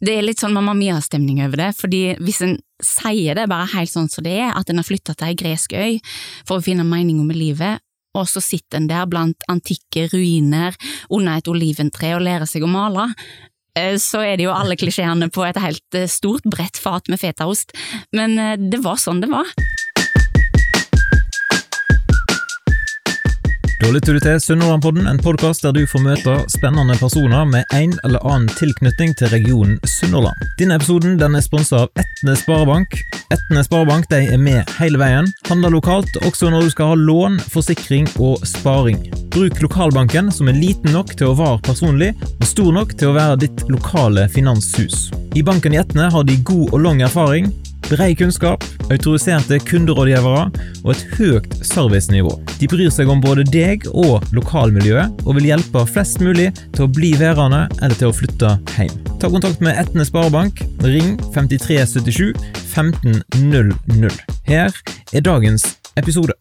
Det er litt sånn Mamma Mia-stemning over det, fordi hvis en sier det bare helt sånn som det er, at en har flytta til ei gresk øy for å finne meninga med livet, og så sitter en der blant antikke ruiner under et oliventre og lærer seg å male, eh, så er det jo alle klisjeene på et helt eh, stort, bredt fat med fetaost. Men eh, det var sånn det var. Da lytter du til Sunnhordlandpodden, en podkast der du får møte spennende personer med en eller annen tilknytning til regionen Sunnhordland. Denne episoden den er sponsa av Etne Sparebank. Etne Sparebank de er med hele veien. Handler lokalt også når du skal ha lån, forsikring og sparing. Bruk lokalbanken, som er liten nok til å være personlig, og stor nok til å være ditt lokale finanshus. I banken i Etne har de god og lang erfaring Brei kunnskap, autoriserte kunderådgivere og et høyt servicenivå. De bryr seg om både deg og lokalmiljøet, og vil hjelpe flest mulig til å bli værende eller til å flytte hjem. Ta kontakt med Etne Sparebank. Ring 5377 1500. Her er dagens episode.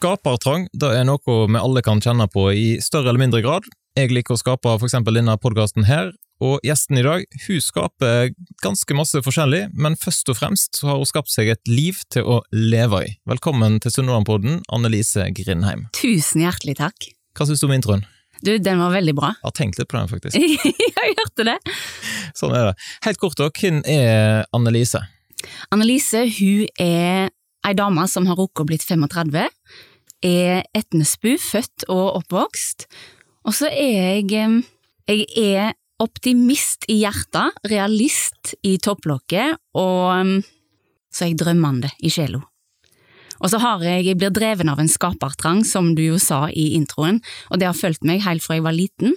Skapertrang det er noe vi alle kan kjenne på i større eller mindre grad. Jeg liker å skape eksempel denne podkasten her, og gjesten i dag hun skaper ganske masse forskjellig, men først og fremst så har hun skapt seg et liv til å leve i. Velkommen til Sunnmørenpodden, Annelise Grindheim. Tusen hjertelig takk. Hva syns du om introen? Du, den var veldig bra. Jeg har tenkt litt på den, faktisk. jeg hørte det. Sånn er det. Helt kort, da. Hvem er Annelise? Annelise hun er ei dame som har rukket å blitt 35, er Etnesbu, født og oppvokst, og så er jeg Jeg er optimist i hjertet, realist i topplokket, og så er jeg drømmende i sjela. Og så har jeg, jeg blir dreven av en skapertrang, som du jo sa i introen, og det har fulgt meg helt fra jeg var liten,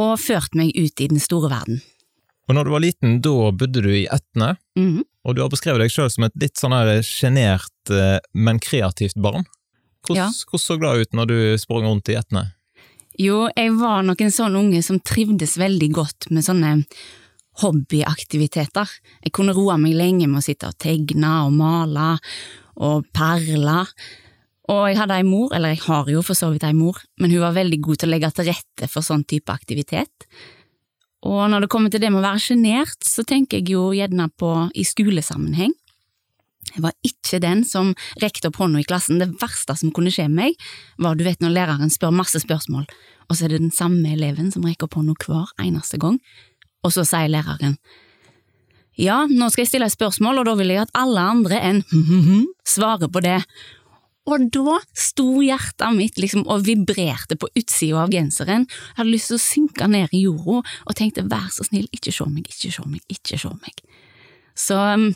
og ført meg ut i den store verden. Og når du var liten, da bodde du i Etne, mm -hmm. og du har beskrevet deg sjøl som et litt sånn sjenert, eh, men kreativt barn. Hvordan, ja. hvordan så glad ut når du sprang rundt i Etne? Jo, jeg var nok en sånn unge som trivdes veldig godt med sånne hobbyaktiviteter. Jeg kunne roe meg lenge med å sitte og tegne og male og perle. Og jeg hadde ei mor, eller jeg har jo for så vidt ei mor, men hun var veldig god til å legge til rette for sånn type aktivitet. Og når det kommer til det med å være sjenert, så tenker jeg jo gjerne på i skolesammenheng. Jeg var ikke den som rekte opp hånda i klassen. Det verste som kunne skje meg, var du vet når læreren spør masse spørsmål, og så er det den samme eleven som rekker opp hånda hver eneste gang, og så sier læreren ja, nå skal jeg stille et spørsmål, og da vil jeg at alle andre enn svarer på det. Og da sto hjertet mitt liksom og vibrerte på utsida av genseren, jeg hadde lyst til å synke ned i jorda og tenkte vær så snill, ikke se meg, ikke se meg, ikke se meg. Så um,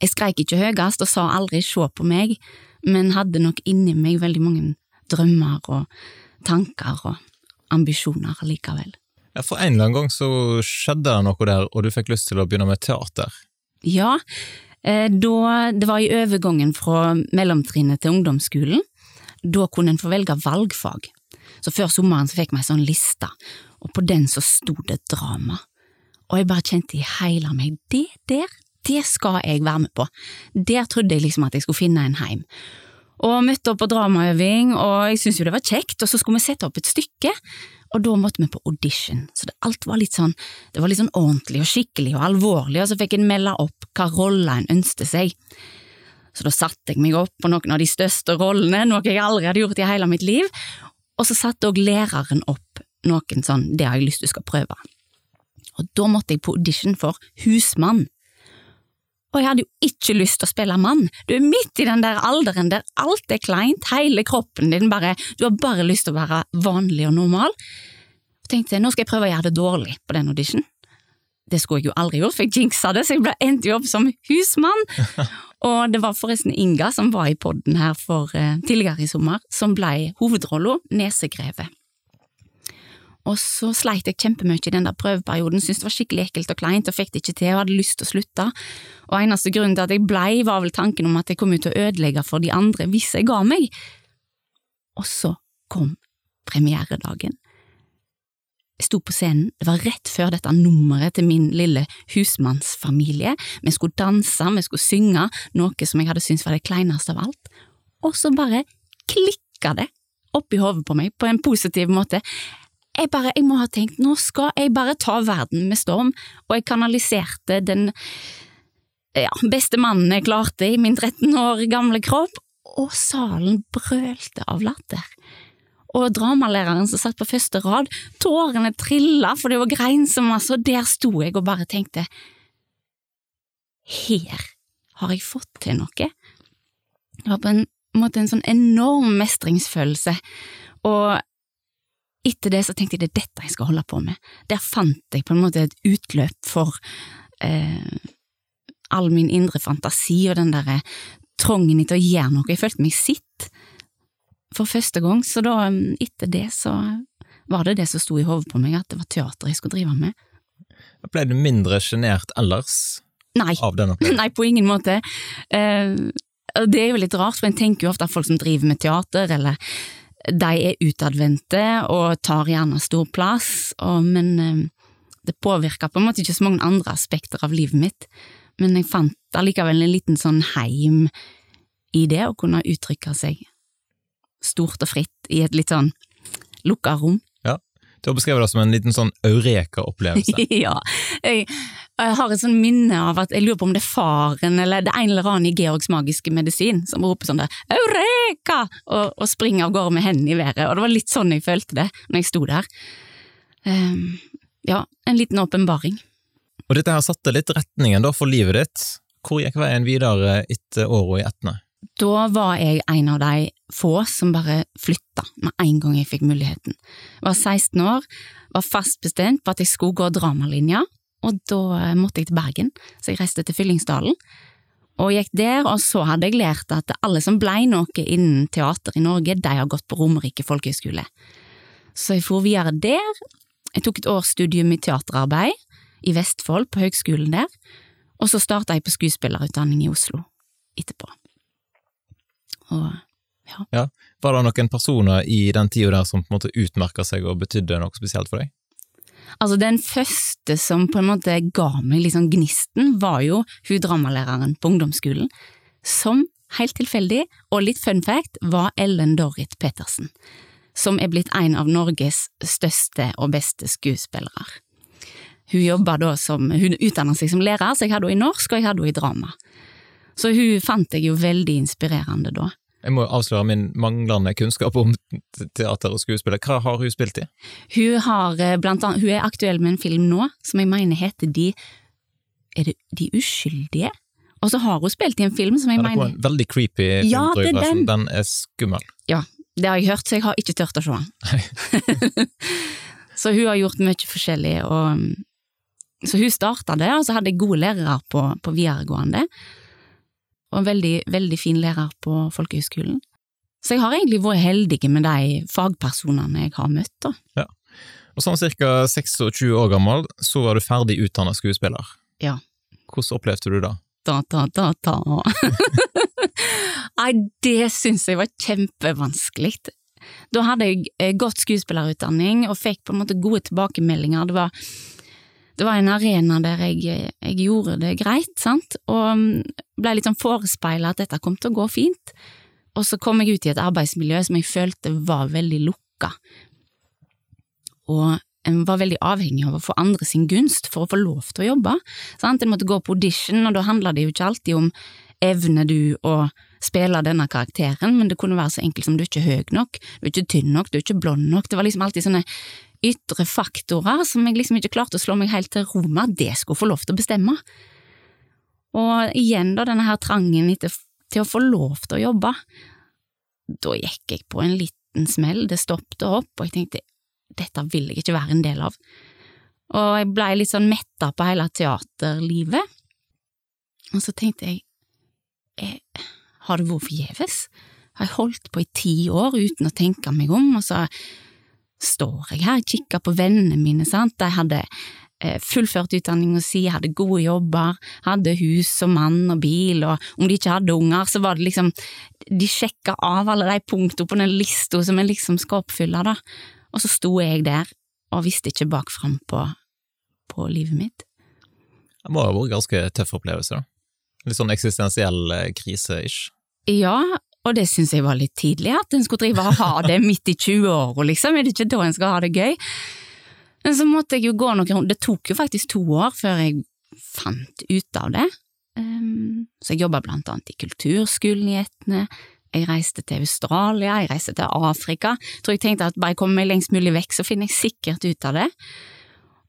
jeg skreik ikke høyest og sa aldri se på meg, men hadde nok inni meg veldig mange drømmer og tanker og ambisjoner likevel. Ja, For en eller annen gang så skjedde det noe der, og du fikk lyst til å begynne med teater? Ja, Eh, da det var i overgangen fra mellomtrinnet til ungdomsskolen, da kunne en få velge valgfag. Så før sommeren så fikk vi ei sånn liste, og på den så sto det drama. Og jeg bare kjente i hele meg, det der, det skal jeg være med på. Der trodde jeg liksom at jeg skulle finne en heim. Og møtte opp på dramaøving, og jeg syntes jo det var kjekt, og så skulle vi sette opp et stykke, og da måtte vi på audition, så det, alt var litt sånn, det var litt sånn ordentlig og skikkelig og alvorlig, og så fikk en melde opp hva rolle en ønsket seg. Så da satte jeg meg opp på noen av de største rollene, noe jeg aldri hadde gjort i hele mitt liv, og så satte òg læreren opp noen sånn, det har jeg lyst til skal prøve. Og da måtte jeg på audition for husmann. Og jeg hadde jo ikke lyst til å spille mann, du er midt i den der alderen der alt er kleint, hele kroppen din bare, du har bare lyst til å være vanlig og normal. Så tenkte nå skal jeg prøve å gjøre det dårlig på den audition. Det skulle jeg jo aldri gjort, for jeg jinxa det, så jeg ble endt jo opp som husmann. Og det var forresten Inga som var i podden her for uh, tidligere i sommer, som ble hovedrolla Nesegrevet. Og så sleit jeg kjempemye i den der prøveperioden, syntes det var skikkelig ekkelt og kleint og fikk det ikke til og hadde lyst til å slutte. Og eneste grunnen til at jeg blei, var vel tanken om at jeg kom ut til å ødelegge for de andre hvis jeg ga meg. Og så kom premieredagen. Jeg sto på scenen, det var rett før dette nummeret til min lille husmannsfamilie, vi skulle danse, vi skulle synge, noe som jeg hadde syntes var det kleineste av alt, og så bare klikk klikka det oppi hodet på meg på en positiv måte. Jeg bare, jeg må ha tenkt, nå skal jeg bare ta verden med storm, og jeg kanaliserte den ja, beste mannen jeg klarte i min 13 år gamle kropp, og salen brølte av latter. Og dramalæreren som satt på første rad, tårene trilla for det var grein så masse, og der sto jeg og bare tenkte, her har jeg fått til noe. Det var på en måte en sånn enorm mestringsfølelse, og etter det så tenkte jeg det er dette jeg skal holde på med. Der fant jeg på en måte et utløp for eh, all min indre fantasi og den derre trangen til å gjøre noe. Jeg følte meg sitt for første gang, så da, um, etter det, så var det det som sto i hodet på meg, at det var teater jeg skulle drive med. Ble du mindre sjenert ellers Nei. av den opplevelsen? Nei, på ingen måte. Eh, det er jo litt rart, for en tenker jo ofte at folk som driver med teater, eller de er utadvendte og tar gjerne stor plass, og, men eh, det påvirka på en måte ikke så mange andre aspekter av livet mitt. Men jeg fant allikevel en liten sånn heim i det, å kunne uttrykke seg stort og fritt i et litt sånn lukka rom. Ja, du har beskrevet det som en liten sånn eureka-opplevelse. ja, jeg, jeg har et sånn minne av at jeg lurer på om det er faren eller det en eller annen i Georgs magiske medisin som roper sånn der eureka! og, og springer av gårde med hendene i været, og det var litt sånn jeg følte det når jeg sto der. Um, ja, en liten åpenbaring. Og dette her satte litt retningen da for livet ditt. Hvor gikk veien videre etter åra i Etne? Da var jeg en av de få som bare flytta med en gang jeg fikk muligheten. Jeg var 16 år, var fast bestemt på at jeg skulle gå dramalinja, og da måtte jeg til Bergen, så jeg reiste til Fyllingsdalen. Og gikk der, og så hadde jeg lært at alle som blei noe innen teater i Norge, de har gått på Romerike folkehøgskole. Så jeg for videre der. Jeg tok et årsstudium i teaterarbeid i Vestfold, på høgskolen der, og så starta jeg på skuespillerutdanning i Oslo etterpå. Og ja. ja. Var det noen personer i den tida der som på en måte utmerka seg og betydde noe spesielt for deg? Altså, den første som på en måte ga meg liksom gnisten, var jo hun dramalæreren på ungdomsskolen, som helt tilfeldig, og litt fun fact, var Ellen Dorrit Pettersen, som er blitt en av Norges største og beste skuespillere. Hun jobba da som, hun utdanna seg som lærer, så jeg hadde henne i norsk, og jeg hadde henne i drama. Så hun fant jeg jo veldig inspirerende da. Jeg må avsløre min manglende kunnskap om teater og skuespiller. Hva har hun spilt i? Hun, har, eh, blant annet, hun er aktuell med en film nå som jeg mener heter De Er det De uskyldige? Og så har hun spilt i en film som jeg mener det mener En veldig creepy film, ja, tror jeg, er den. den. den er skummel. Ja, det har jeg hørt, så jeg har ikke turt å se den. så hun har gjort mye forskjellig, og så hun starta det, og så hadde jeg gode lærere på, på videregående og en veldig, veldig fin lærer på folkehøgskolen. Så jeg har egentlig vært heldig med de fagpersonene jeg har møtt. da. Ja. Og sånn cirka 26 år gammel, så var du ferdig utdannet skuespiller. Ja. Hvordan opplevde du det? Da, da, da, da. Nei, det syns jeg var kjempevanskelig. Da hadde jeg godt skuespillerutdanning og fikk på en måte gode tilbakemeldinger. Det var, det var en arena der jeg, jeg gjorde det greit, sant, og mm, ble litt sånn forespeila at dette kom til å gå fint. Og så kom jeg ut i et arbeidsmiljø som jeg følte var veldig lukka. Og en var veldig avhengig av å få andre sin gunst for å få lov til å jobbe. Sant? En måtte gå på audition, og da handla det jo ikke alltid om evner du å spille denne karakteren, men det kunne være så enkelt som du er ikke høy nok, du er ikke tynn nok, du er ikke blond nok. Det var liksom alltid sånne ytre faktorer som jeg liksom ikke klarte å slå meg helt til ro med det skulle få lov til å bestemme. Og igjen da denne her trangen etter, til å få lov til å jobbe. Da gikk jeg på en liten smell, det stoppet opp, og jeg tenkte dette vil jeg ikke være en del av. Og jeg blei litt sånn metta på hele teaterlivet. Og så tenkte jeg, jeg har det vært forgjeves? Har jeg holdt på i ti år uten å tenke meg om, og så står jeg her, kikker på vennene mine, sant, de hadde eh, fullført utdanninga si, hadde gode jobber, hadde hus og mann og bil, og om de ikke hadde unger, så var det liksom, de sjekka av alle de punktene på den lista som en liksom skal oppfylle, da, og så sto jeg der og visste ikke bakfram på, på livet mitt. Det må ha vært ganske tøff opplevelse, da. Litt sånn eksistensiell eh, krise-ish. Ja, Og det syns jeg var litt tidlig, at en skulle drive og ha det midt i 20-åra, liksom. Er det ikke da en skal ha det gøy? Men så måtte jeg jo gå noen runder, det tok jo faktisk to år før jeg fant ut av det. Um, så jeg jobba blant annet i kulturskolen i Etne, jeg reiste til Australia, jeg reiste til Afrika. Jeg tror jeg tenkte at bare jeg kommer meg lengst mulig vekk, så finner jeg sikkert ut av det.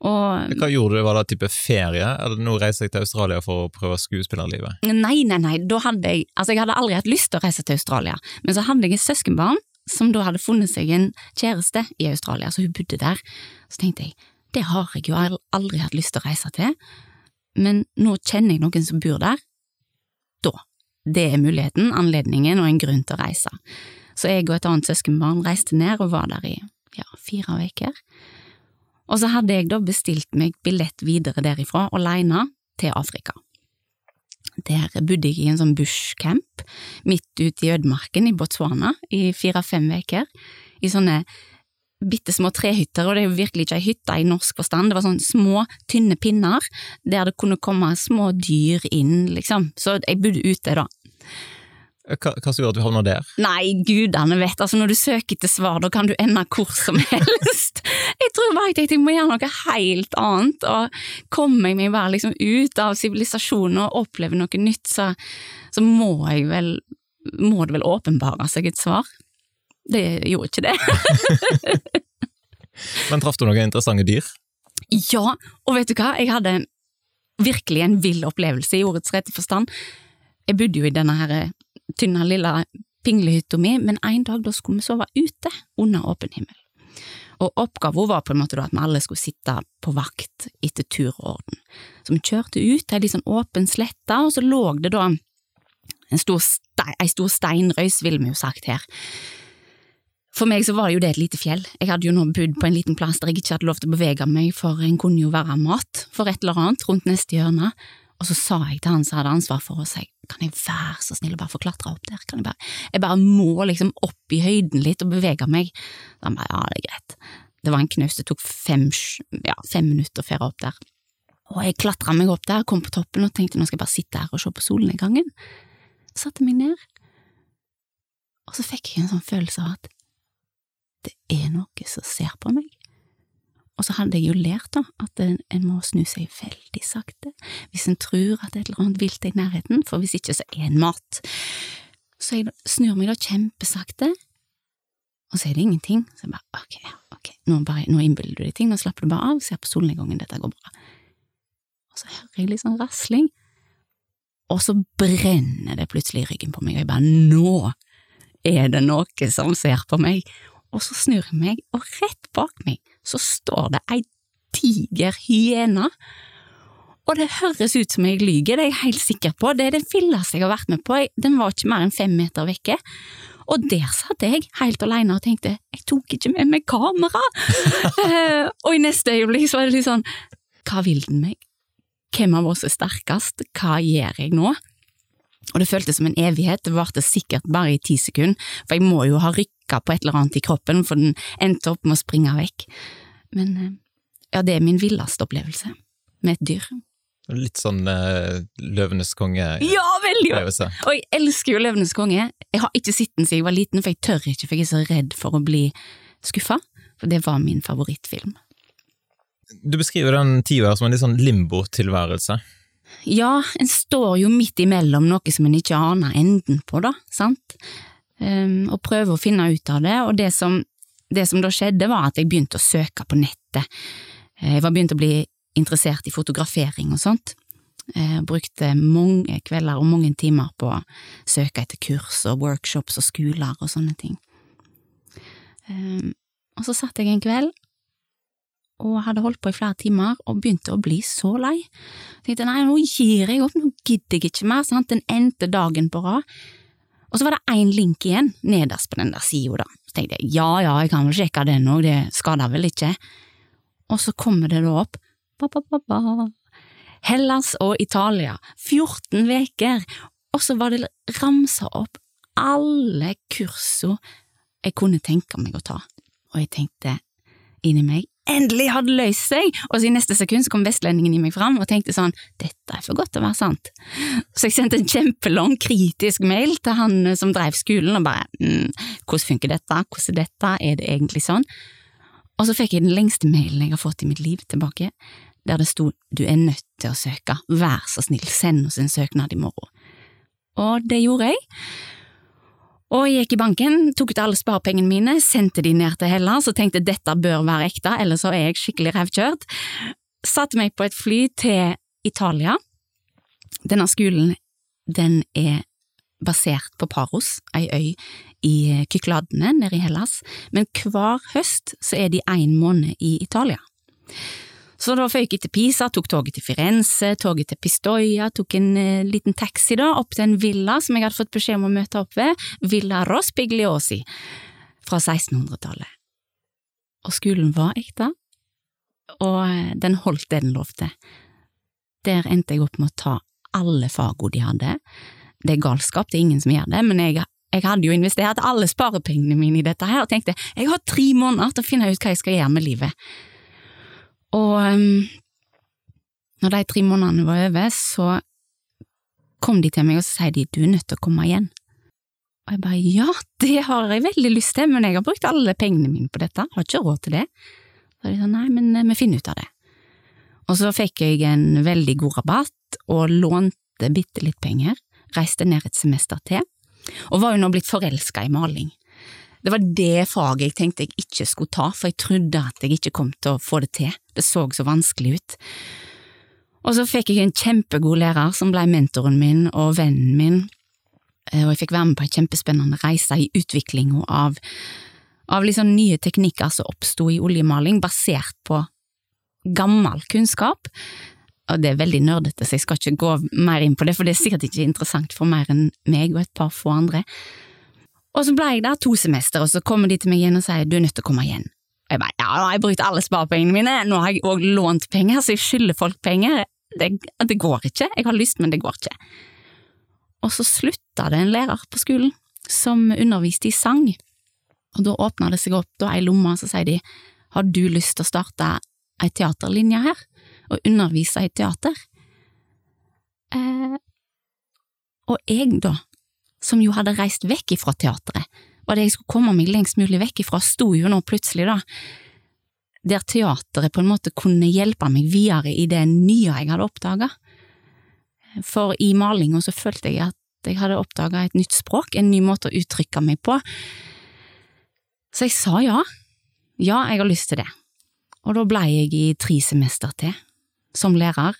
Og, Hva gjorde du, var det type ferie, eller nå reiser jeg til Australia for å prøve skuespillerlivet? Nei, nei, nei, da hadde jeg Altså, jeg hadde aldri hatt lyst til å reise til Australia, men så hadde jeg et søskenbarn som da hadde funnet seg en kjæreste i Australia, så hun bodde der. Så tenkte jeg, det har jeg jo aldri hatt lyst til å reise til, men nå kjenner jeg noen som bor der. Da. Det er muligheten, anledningen og en grunn til å reise. Så jeg og et annet søskenbarn reiste ned og var der i ja, fire uker. Og så hadde jeg da bestilt meg billett videre derifra, alene, til Afrika. Der bodde jeg i en sånn bushcamp midt ute i ødemarken i Botswana i fire–fem uker, i sånne bitte små trehytter, og det er jo virkelig ikke ei hytte i norsk forstand, det var sånne små, tynne pinner der det kunne komme små dyr inn, liksom, så jeg bodde ute da. Hva, hva som gjorde at du havna der? Nei, gudene vet, altså når du søker etter svar, da kan du ende hvor som helst. Jeg tror bare jeg tenkte jeg må gjøre noe helt annet, og kommer jeg meg bare liksom ut av sivilisasjonen og opplever noe nytt, så, så må vel, må det vel åpenbare seg et svar. Det gjorde ikke det. Men traff du noen interessante dyr? Ja, og vet du hva, jeg hadde virkelig en vill opplevelse i ordets rette forstand. Jeg bodde jo i denne her tynne, lille pinglehytta mi, men en dag da skulle vi sove ute under åpen himmel. Og oppgaven var på en måte at vi alle skulle sitte på vakt etter tur og orden. Så vi kjørte ut til ei litt sånn åpen slette, og så lå det da en stor, stein, ei stor steinrøys, ville vi jo sagt her. For meg så var det jo det et lite fjell. Jeg hadde jo nå bodd på en liten plass der jeg ikke hadde lov til å bevege meg, for en kunne jo være mat for et eller annet rundt neste hjørne. Og så sa jeg til han som hadde ansvar for oss, kan jeg være så snill å bare få klatre opp der, kan jeg bare, jeg bare må liksom opp i høyden litt og bevege meg. Da bare, ja, det er greit. Det var en knaus, det tok fem, ja, fem minutter å fære opp der. Og jeg klatra meg opp der, kom på toppen og tenkte nå skal jeg bare sitte her og se på solnedgangen. Satte meg ned, og så fikk jeg en sånn følelse av at det er noe som ser på meg. Og så hadde jeg jo lært da, at en, en må snu seg veldig sakte hvis en tror at et eller annet vilt er i nærheten, for hvis ikke så er en mat. Så jeg snur meg da kjempesakte, og så er det ingenting. Så jeg bare ok, ok, nå, bare, nå innbiller du deg ting, nå slapper du bare av, ser på solnedgangen, dette går bra. Og så hører jeg litt sånn rasling, og så brenner det plutselig i ryggen på meg, og jeg bare nå er det noe som ser på meg, og så snur jeg meg, og rett bak meg så står det ei diger hyene. Og det høres ut som jeg lyver, det er jeg helt sikker på, det er det villeste jeg har vært med på, den var ikke mer enn fem meter vekke. Og der satt jeg helt alene og tenkte, jeg tok ikke med meg kamera! Eh, og i neste øyeblikk så var det litt sånn, hva vil den meg? Hvem av oss er sterkest? Hva gjør jeg nå? Og det føltes som en evighet, det varte sikkert bare i ti sekunder, for jeg må jo ha rykka på et eller annet i kroppen, for den endte opp med å springe vekk. Men eh, ja, det er min villeste opplevelse med et dyr. Litt sånn uh, Løvenes konge-opplevelse. Ja, veldig! Og jeg elsker jo Løvenes konge. Jeg har ikke sett den siden jeg var liten, for jeg tør ikke, for jeg er så redd for å bli skuffa. For det var min favorittfilm. Du beskriver den tida som en litt sånn limbo-tilværelse. Ja, en står jo midt imellom noe som en ikke aner enden på, da, sant, um, og prøver å finne ut av det, og det som, det som da skjedde var at jeg begynte å søke på nettet. Eh, jeg var begynt å bli interessert i fotografering og sånt. Jeg eh, brukte mange kvelder og mange timer på å søke etter kurs og workshops og skoler og sånne ting. Um, og så satt jeg en kveld og hadde holdt på i flere timer og begynte å bli så lei. Jeg tenkte nei, nå gir jeg opp, nå gidder jeg ikke mer, sant, den endte dagen på rad. Og så var det én link igjen, nederst på den der sida, da. Så tenkte jeg ja ja, jeg kan vel sjekke den òg, det skader vel ikke. Og så kommer det da opp ba, ba, ba, ba. Hellas og Italia, 14 veker, og så var det ramsa opp alle kursene jeg kunne tenke meg å ta, og jeg tenkte inni meg, endelig hadde løst seg, og så i neste sekund så kom vestlendingen i meg fram og tenkte sånn, dette er for godt til å være sant. Så jeg sendte en kjempelang kritisk mail til han som drev skolen og bare, mm, hvordan funker dette, hvordan er dette, er det egentlig sånn? Og så fikk jeg den lengste mailen jeg har fått i mitt liv tilbake, der det sto du er nødt til å søke, vær så snill, send oss en søknad i morgen. Og det gjorde jeg. Og jeg gikk i banken, tok ut alle sparepengene mine, sendte de ned til Hellas og tenkte dette bør være ekte, ellers er jeg skikkelig revkjørt. Satte meg på et fly til Italia. Denne skolen, den er basert på Paros, ei øy i Kykladene nede i Hellas, men hver høst så er de en måned i Italia. Så da føyk jeg til Pisa, tok toget til Firenze, toget til Pistoia, tok en eh, liten taxi da, opp til en villa som jeg hadde fått beskjed om å møte opp ved, Villa Rospigliosi, fra 1600-tallet. Og skolen var ekte, og uh, den holdt det den lovte. Der endte jeg opp med å ta alle fagene de hadde. Det er galskap, det er ingen som gjør det, men jeg jeg hadde jo investert alle sparepengene mine i dette her og tenkte jeg har tre måneder til å finne ut hva jeg skal gjøre med livet. Og um, når de tre månedene var over, så kom de til meg og så sier de du er nødt til å komme igjen. Og jeg bare ja, det har jeg veldig lyst til, men jeg har brukt alle pengene mine på dette, har ikke råd til det. Så de sa nei, men eh, vi finner ut av det. Og så fikk jeg en veldig god rabatt og lånte bitte litt penger, reiste ned et semester til, og var jo nå blitt forelska i maling. Det var det faget jeg tenkte jeg ikke skulle ta, for jeg trodde at jeg ikke kom til å få det til, det så så vanskelig ut. Og så fikk jeg en kjempegod lærer som ble mentoren min og vennen min, eh, og jeg fikk være med på en kjempespennende reise i utviklinga av, av liksom nye teknikker som oppsto i oljemaling, basert på gammel kunnskap. Og det er veldig nerdete, så jeg skal ikke gå mer inn på det, for det er sikkert ikke interessant for mer enn meg og et par få andre. Og så ble jeg der to semester, og så kommer de til meg igjen og sier du er nødt til å komme igjen. Og jeg bare ja, nå har jeg brukt alle sparepengene mine, nå har jeg òg lånt penger, så jeg skylder folk penger. Det, det, går ikke, jeg har lyst, men det går ikke. Og så slutta det en lærer på skolen som underviste i sang, og da åpna det seg opp da ei lomme, så sier de har du lyst til å starte ei teaterlinje her, og undervise i teater? Eh, og jeg, da, som jo hadde reist vekk ifra teatret, og det jeg skulle komme meg lengst mulig vekk ifra, sto jo nå plutselig, da, der teatret på en måte kunne hjelpe meg videre i det nye jeg hadde oppdaga. For i malinga så følte jeg at jeg hadde oppdaga et nytt språk, en ny måte å uttrykke meg på. Så jeg sa ja. Ja, jeg har lyst til det. Og da blei jeg i tre semester til, som lærer,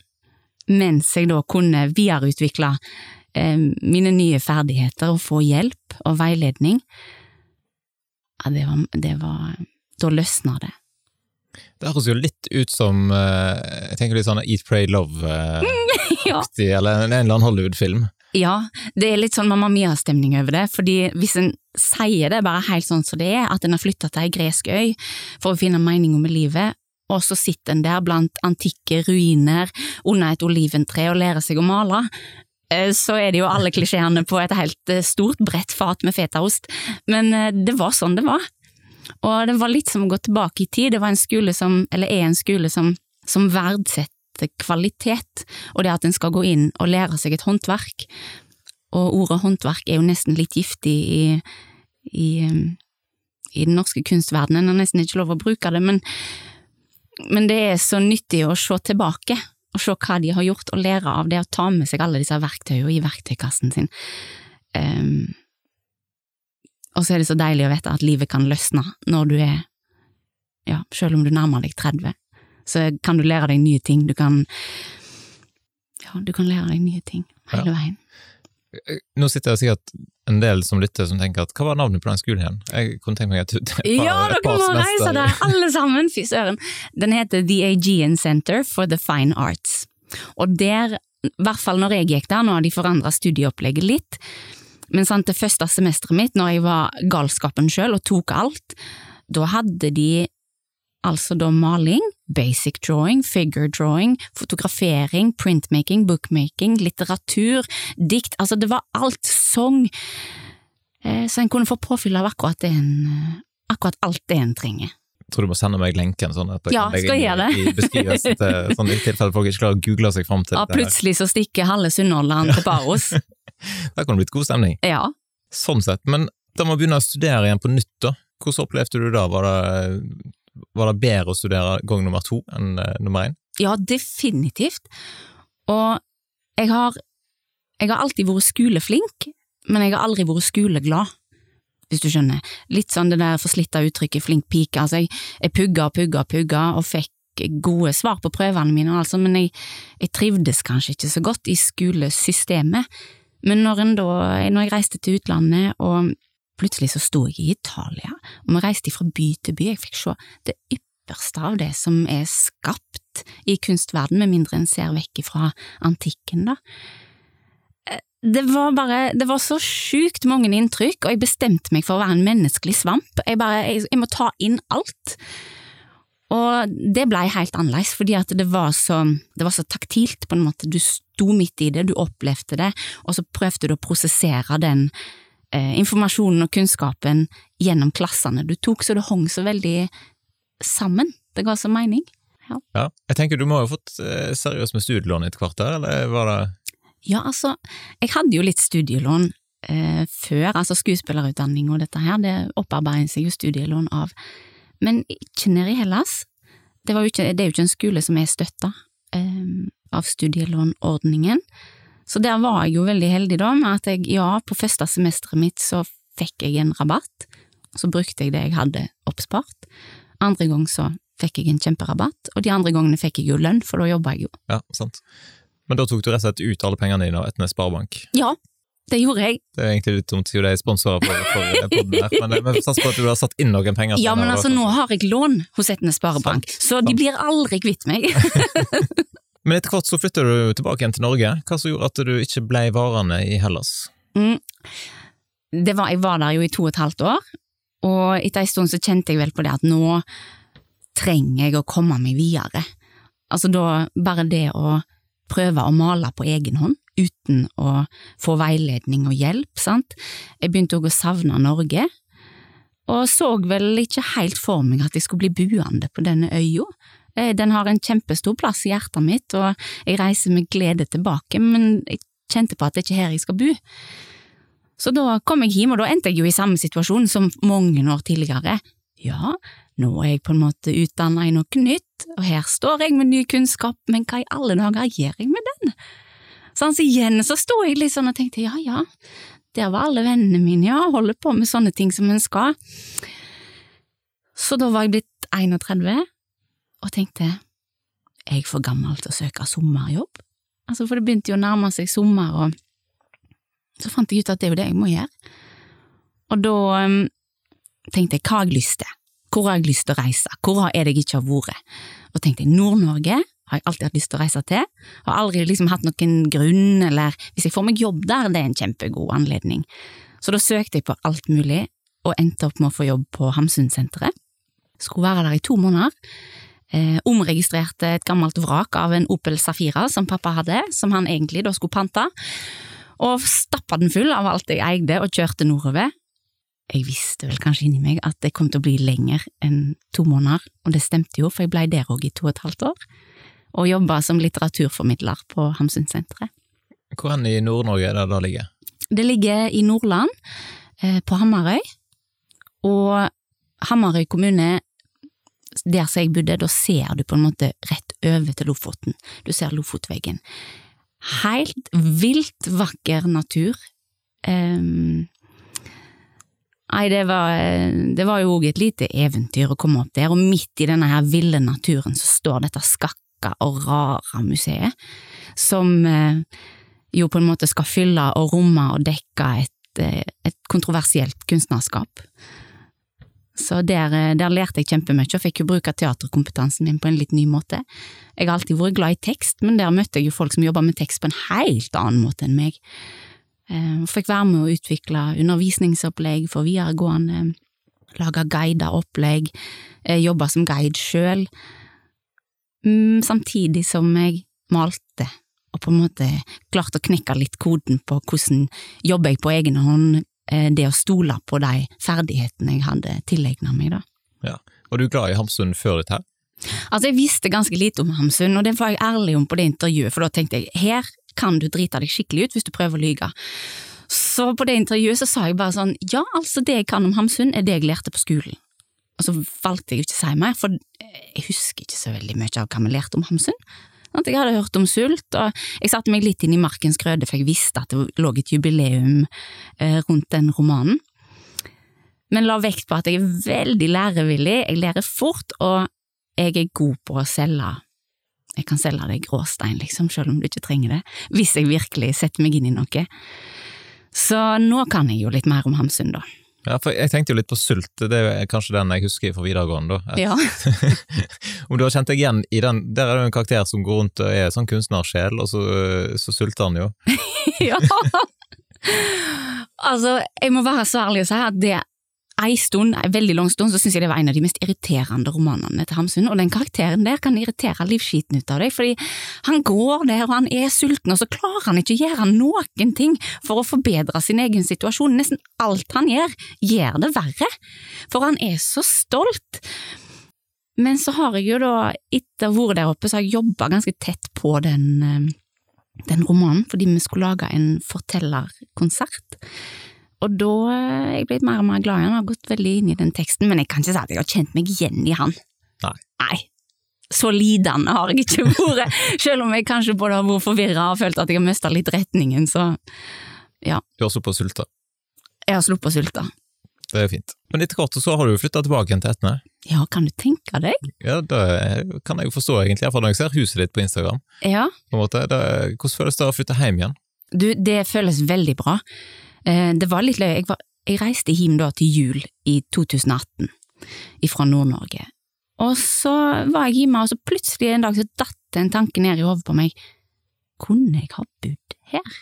mens jeg da kunne videreutvikle mine nye ferdigheter og få hjelp og veiledning, ja, det var, det var Da løsna det. Det høres jo litt ut som eh, jeg tenker litt sånn Eat, Pray, Love-aktig, ja. eller en eller annen Hollywood-film. Ja, det er litt sånn Mamma Mia-stemning over det, fordi hvis en sier det bare helt sånn som det er, at en har flytta til ei gresk øy for å finne meninga med livet, og så sitter en der blant antikke ruiner under et oliventre og lærer seg å male, Eh, så er det jo alle klisjeene på et helt eh, stort, bredt fat med fetaost, men eh, det var sånn det var. Og det var litt som å gå tilbake i tid, det var en skole som, eller er en skole som, som verdsetter kvalitet, og det at en skal gå inn og lære seg et håndverk. Og ordet håndverk er jo nesten litt giftig i, i, i den norske kunstverdenen, en har nesten ikke lov å bruke det, men, men det er så nyttig å se tilbake og se hva de har gjort, og lære av det, og ta med seg alle disse verktøyene i verktøykassen sin. Um, og så er det så deilig å vite at livet kan løsne når du er, ja, selv om du nærmer deg 30, så kan du lære deg nye ting, du kan, ja, du kan lære deg nye ting hele veien. Nå sitter jeg og sier sikkert en del som lytter som tenker at hva var navnet på den skolen igjen? Jeg kunne tenke meg et, et par, Ja, dere må reise der, alle sammen! Fy søren! Den heter The Aegean Center for the Fine Arts. Og der, i hvert fall når jeg gikk der, nå har de forandra studieopplegget litt, men sant, det første semesteret mitt, når jeg var galskapen sjøl og tok alt, da hadde de altså da maling, basic drawing, figure drawing, fotografering, printmaking, bookmaking, litteratur, dikt, altså det var alt sang, eh, så en kunne få påfyll av akkurat, en, akkurat alt det en trenger. tror du må sende meg lenken, sånn at jeg Ja, kan legge inn i beskrivelsen, til, sånn, i tilfelle folk ikke klarer å google seg fram til Ja, det. plutselig så stikker halve Sunnhordland til Paros. Der kan det blitt god stemning. Ja. Sånn sett. Men da man begynner å studere igjen på nytt, da, hvordan opplevde du da? Var det, var det bedre å studere gang nummer to enn eh, nummer én? Ja, definitivt. Og jeg har, jeg har alltid vært skoleflink, men jeg har aldri vært skoleglad, hvis du skjønner. Litt sånn det der forslitte uttrykket flink pike. Altså, jeg, jeg pugga og pugga og pugga og fikk gode svar på prøvene mine, altså, men jeg, jeg trivdes kanskje ikke så godt i skolesystemet. Men når, da, når jeg reiste til utlandet, og plutselig så sto jeg i Italia, og vi reiste fra by til by, jeg fikk se det ypperste av det som er skapt i kunstverden, med mindre en ser vekk fra antikken, da. Eh, Det var bare, det var så sjukt mange inntrykk, og jeg bestemte meg for å være en menneskelig svamp. Jeg bare, jeg, må ta inn alt. Og det blei helt annerledes, fordi at det var, så, det var så taktilt, på en måte. Du sto midt i det, du opplevde det, og så prøvde du å prosessere den eh, informasjonen og kunnskapen gjennom klassene du tok, så det hang så veldig sammen. Det ga så mening. Ja. Jeg tenker du må ha fått eh, seriøst med studielån etter hvert der, eller var det Ja, altså, jeg hadde jo litt studielån eh, før, altså skuespillerutdanning og dette her, det opparbeider seg jo studielån av, men ikke nede i Hellas. Det, ikke, det er jo ikke en skole som er støtta eh, av studielånordningen, så der var jeg jo veldig heldig da, med at jeg, ja, på første semesteret mitt så fikk jeg en rabatt, så brukte jeg det jeg hadde oppspart. Andre gang så fikk jeg en kjemperabatt, og de andre gangene fikk jeg jo lønn, for da jobba jeg jo. Ja, sant. Men da tok du rett og slett ut alle pengene dine av Etnes Sparebank. Ja, det gjorde jeg. Det er egentlig litt dumt, siden de er sponsorer for, for podden her, men eh, men sats på at du har satt inn noen penger. Ja, men altså nå har jeg lån hos Etnes Sparebank, Sant, så de blir aldri kvitt meg. Men etter hvert så flytter du tilbake igjen til Norge. Hva som gjorde at du ikke ble varende i Hellas? Mm. Var, jeg var der jo i to og et halvt år, og etter en stund så kjente jeg vel på det at nå trenger jeg å komme meg videre. Altså da, bare det å prøve å male på egen hånd, uten å få veiledning og hjelp, sant. Jeg begynte òg å savne Norge, og så vel ikke helt for meg at jeg skulle bli buende på denne øya. Eh, Den har en kjempestor plass i hjertet mitt, og jeg reiser med glede tilbake, men jeg kjente på at det ikke er her jeg skal bo. Så da kom jeg hjem, og da endte jeg jo i samme situasjon som mange år tidligere. Ja, nå er jeg på en måte utdanna i noe nytt, og her står jeg med ny kunnskap, men hva i alle dager gjør jeg med den? Sånn, så igjen så sto jeg litt sånn og tenkte ja ja, der var alle vennene mine, ja, holder på med sånne ting som en skal. Så da var jeg blitt 31, og tenkte er jeg for gammel til å søke sommerjobb? Altså, for det begynte jo å nærme seg sommer, og så fant jeg ut at det er jo det jeg må gjøre. Og da um, tenkte jeg, hva har jeg lyst til? Hvor har jeg lyst til å reise? Hvor er det jeg ikke har vært? Og tenkte Nord-Norge har jeg alltid hatt lyst til å reise til. Har aldri liksom hatt noen grunn, eller hvis jeg får meg jobb der, det er en kjempegod anledning. Så da søkte jeg på alt mulig, og endte opp med å få jobb på Hamsunsenteret. Skulle være der i to måneder. Eh, omregistrerte et gammelt vrak av en Opel Safira som pappa hadde, som han egentlig da skulle pante, og stappa den full av alt jeg eide og kjørte nordover. Jeg visste vel kanskje inni meg at det kom til å bli lenger enn to måneder, og det stemte jo, for jeg blei der òg i to og et halvt år, og jobba som litteraturformidler på Hamsunsenteret. Hvor hen i Nord-Norge er det det ligger? Det ligger i Nordland, eh, på Hamarøy, og Hamarøy kommune, der som jeg bodde, da ser du på en måte rett over til Lofoten. Du ser Lofotveggen. Helt vilt vakker natur. Um, Nei, det var, det var jo òg et lite eventyr å komme opp der, og midt i denne her ville naturen så står dette skakka og rare museet, som eh, jo på en måte skal fylle og romme og dekke et, eh, et kontroversielt kunstnerskap. Så der, eh, der lærte jeg kjempemye, og fikk jo bruke teaterkompetansen min på en litt ny måte. Jeg har alltid vært glad i tekst, men der møtte jeg jo folk som jobber med tekst på en helt annen måte enn meg. Eh, og fikk være med å utvikle undervisningsopplegg for videregående, lage guida opplegg, eh, jobbe som guide sjøl, mm, samtidig som jeg malte og på en måte klarte å knekke litt koden på hvordan jobber jeg på egen hånd, det å stole på de ferdighetene jeg hadde tilegna meg, da. Ja. Var du glad i Hamsun før dette her? Altså, jeg visste ganske lite om Hamsun, og det var jeg ærlig om på det intervjuet, for da tenkte jeg her kan du drite deg skikkelig ut hvis du prøver å lyge. Så på det intervjuet så sa jeg bare sånn, ja, altså det jeg kan om Hamsun er det jeg lærte på skolen. Og så valgte jeg ikke å si mer, for jeg husker ikke så veldig mye av hva vi lærte om Hamsun. At jeg hadde hørt om sult, og jeg satte meg litt inn i Markens grøde, for jeg visste at det lå et jubileum eh, rundt den romanen. Men la vekt på at jeg er veldig lærevillig, jeg lærer fort, og jeg er god på å selge. Jeg kan selge deg gråstein, liksom, selv om du ikke trenger det, hvis jeg virkelig setter meg inn i noe. Så nå kan jeg jo litt mer om Hamsun, da. Ja, for jeg tenkte jo litt på sult, det er kanskje den jeg husker fra videregående, da. Ja. Om du har kjent deg igjen i den, der er det jo en karakter som går rundt og er sånn kunstnersjel, og så, så sulter han jo. ja. Altså, jeg må være så ærlig å si at det ei stund, en veldig lang stund, så syns jeg det var en av de mest irriterende romanene til Hamsun, og den karakteren der kan irritere livskiten ut av deg, fordi han går der og han er sulten, og så klarer han ikke å gjøre noen ting for å forbedre sin egen situasjon. Nesten alt han gjør, gjør det verre, for han er så stolt. Men så har jeg jo da, etter å ha vært der oppe, så har jeg jobba ganske tett på den, eh, den romanen, fordi vi skulle lage en fortellerkonsert. Og da er jeg blitt mer og mer glad i han, har gått veldig inn i den teksten, men jeg kan ikke si at jeg har kjent meg igjen i han. Nei. Nei. Så lidende har jeg ikke vært, selv om jeg kanskje både har vært forvirra og følt at jeg har mista litt retningen, så ja. Du har sluppet å sulte. Jeg har sluppet å sulte. Det er fint. Men etter hvert så har du flytta tilbake igjen til Etne. Ja, kan du tenke deg? Ja, det kan jeg jo forstå egentlig, iallfall når jeg ser huset ditt på Instagram. Ja. På en måte. Det, hvordan føles det å flytte hjem igjen? Du, det føles veldig bra. Eh, det var litt løye, jeg, jeg reiste hjem da til jul i 2018 fra Nord-Norge, og så var jeg hjemme, og så plutselig en dag så datt en tanke ned i hodet på meg, kunne jeg ha bodd her?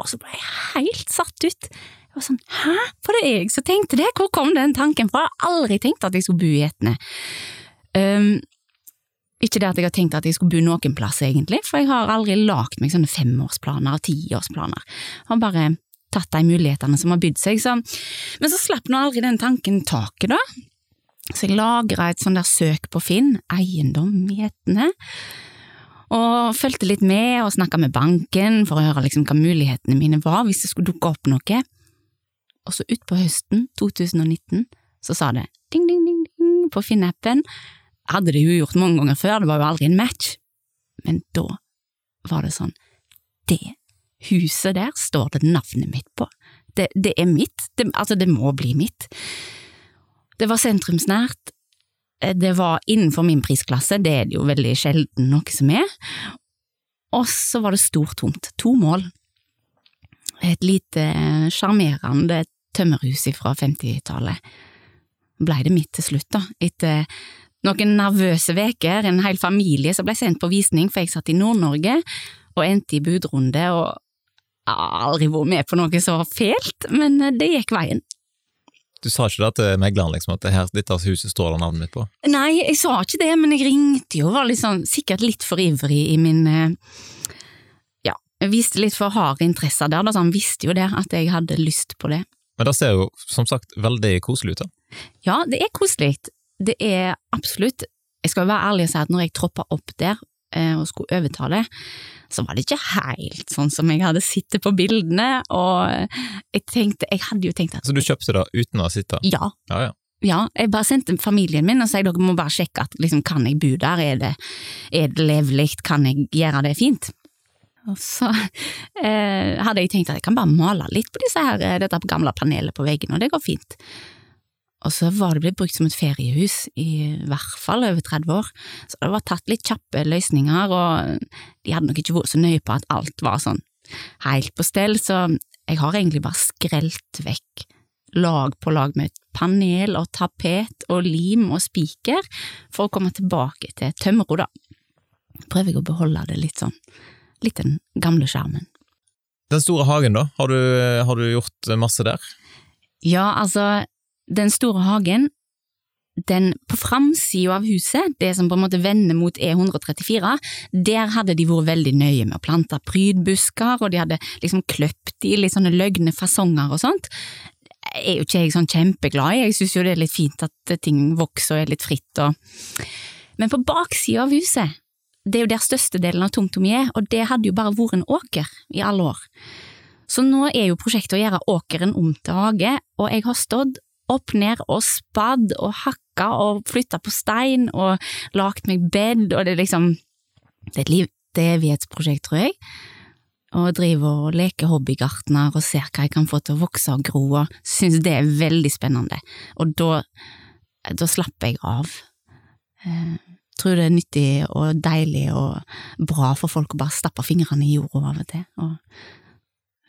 Og så ble jeg helt satt ut. Jeg var sånn, hæ, for det jeg som tenkte det, hvor kom den tanken fra? Jeg har aldri tenkt at jeg skulle bo i Etne. Um, ikke det at jeg har tenkt at jeg skulle bo noen plass, egentlig, for jeg har aldri lagd meg sånne femårsplaner og tiårsplaner. Har bare tatt de mulighetene som har bydd seg. Så. Men så slapp nå aldri den tanken taket, da. Så jeg lagra et sånt der søk på Finn, eiendom i Etne, og fulgte litt med og snakka med banken for å høre liksom hva mulighetene mine var hvis det skulle dukke opp noe. Og så utpå høsten 2019 så sa det ding, ding, ding, ding på Finn-appen. Hadde det jo gjort mange ganger før, det var jo aldri en match, men da var det sånn, det huset der står det navnet mitt på. Det, det er mitt, det, altså det må bli mitt. Det var sentrumsnært, det var innenfor min prisklasse, det er det jo veldig sjelden noe som er, og så var det stort tomt, to mål. Et lite sjarmerende tømmerhus fra 50-tallet. Blei det mitt til slutt, da, etter noen nervøse veker, en hel familie som ble sendt på visning, for jeg satt i Nord-Norge og endte i budrunde og jeg har aldri vært med på noe så fælt, men det gikk veien. Du sa ikke det til megleren, liksom, at det her, dette huset står det navnet mitt på? Nei, jeg sa ikke det, men jeg ringte jo, var liksom, sikkert litt for ivrig i min Ja, jeg viste litt for harde interesser der, da, så han visste jo det, at jeg hadde lyst på det. Men det ser jo som sagt veldig koselig ut, da. Ja, det er koselig. Det er absolutt Jeg skal være ærlig og si at når jeg troppa opp der og skulle overtale, så var det ikke helt sånn som jeg hadde sittet på bildene, og jeg tenkte, jeg hadde jo tenkt at Så du kjøpte det uten å ha sittet? Ja. ja, ja. Ja, jeg bare sendte familien min og sa dere må bare sjekke at liksom, kan jeg bo der, er det, er det levelig, kan jeg gjøre det fint? Og så eh, hadde jeg tenkt at jeg kan bare male litt på disse her, dette gamle panelet på veggen, og det går fint. Og så var det blitt brukt som et feriehus i hvert fall over 30 år, så det var tatt litt kjappe løsninger, og de hadde nok ikke vært så nøye på at alt var sånn helt på stell, så jeg har egentlig bare skrelt vekk lag på lag med panel og tapet og lim og spiker for å komme tilbake til tømmerro, da. Prøver jeg å beholde det litt sånn, litt den gamle skjermen. Den store hagen, da, har du, har du gjort masse der? Ja, altså, den store hagen, den på framsida av huset, det som på en måte vender mot E134, der hadde de vært veldig nøye med å plante prydbusker, og de hadde liksom kløpt i litt sånne løgne fasonger og sånt. Jeg er jo ikke jeg sånn kjempeglad i, jeg synes jo det er litt fint at ting vokser og er litt fritt og Men på baksida av huset, det er jo der størstedelen av tomta mi er, og det hadde jo bare vært en åker i alle år. Så nå er jo prosjektet å gjøre åkeren om til hage, og jeg har stått opp ned og spadd og hakka og flytta på stein og lagt meg bed, og det er liksom Det er et liv, det er evighetsprosjekt, tror jeg og driver og leker hobbygartner og ser hva jeg kan få til å vokse og gro, og synes det er veldig spennende. Og da, da slapper jeg av. Eh, tror det er nyttig og deilig og bra for folk å bare stappe fingrene i jorda av og til, og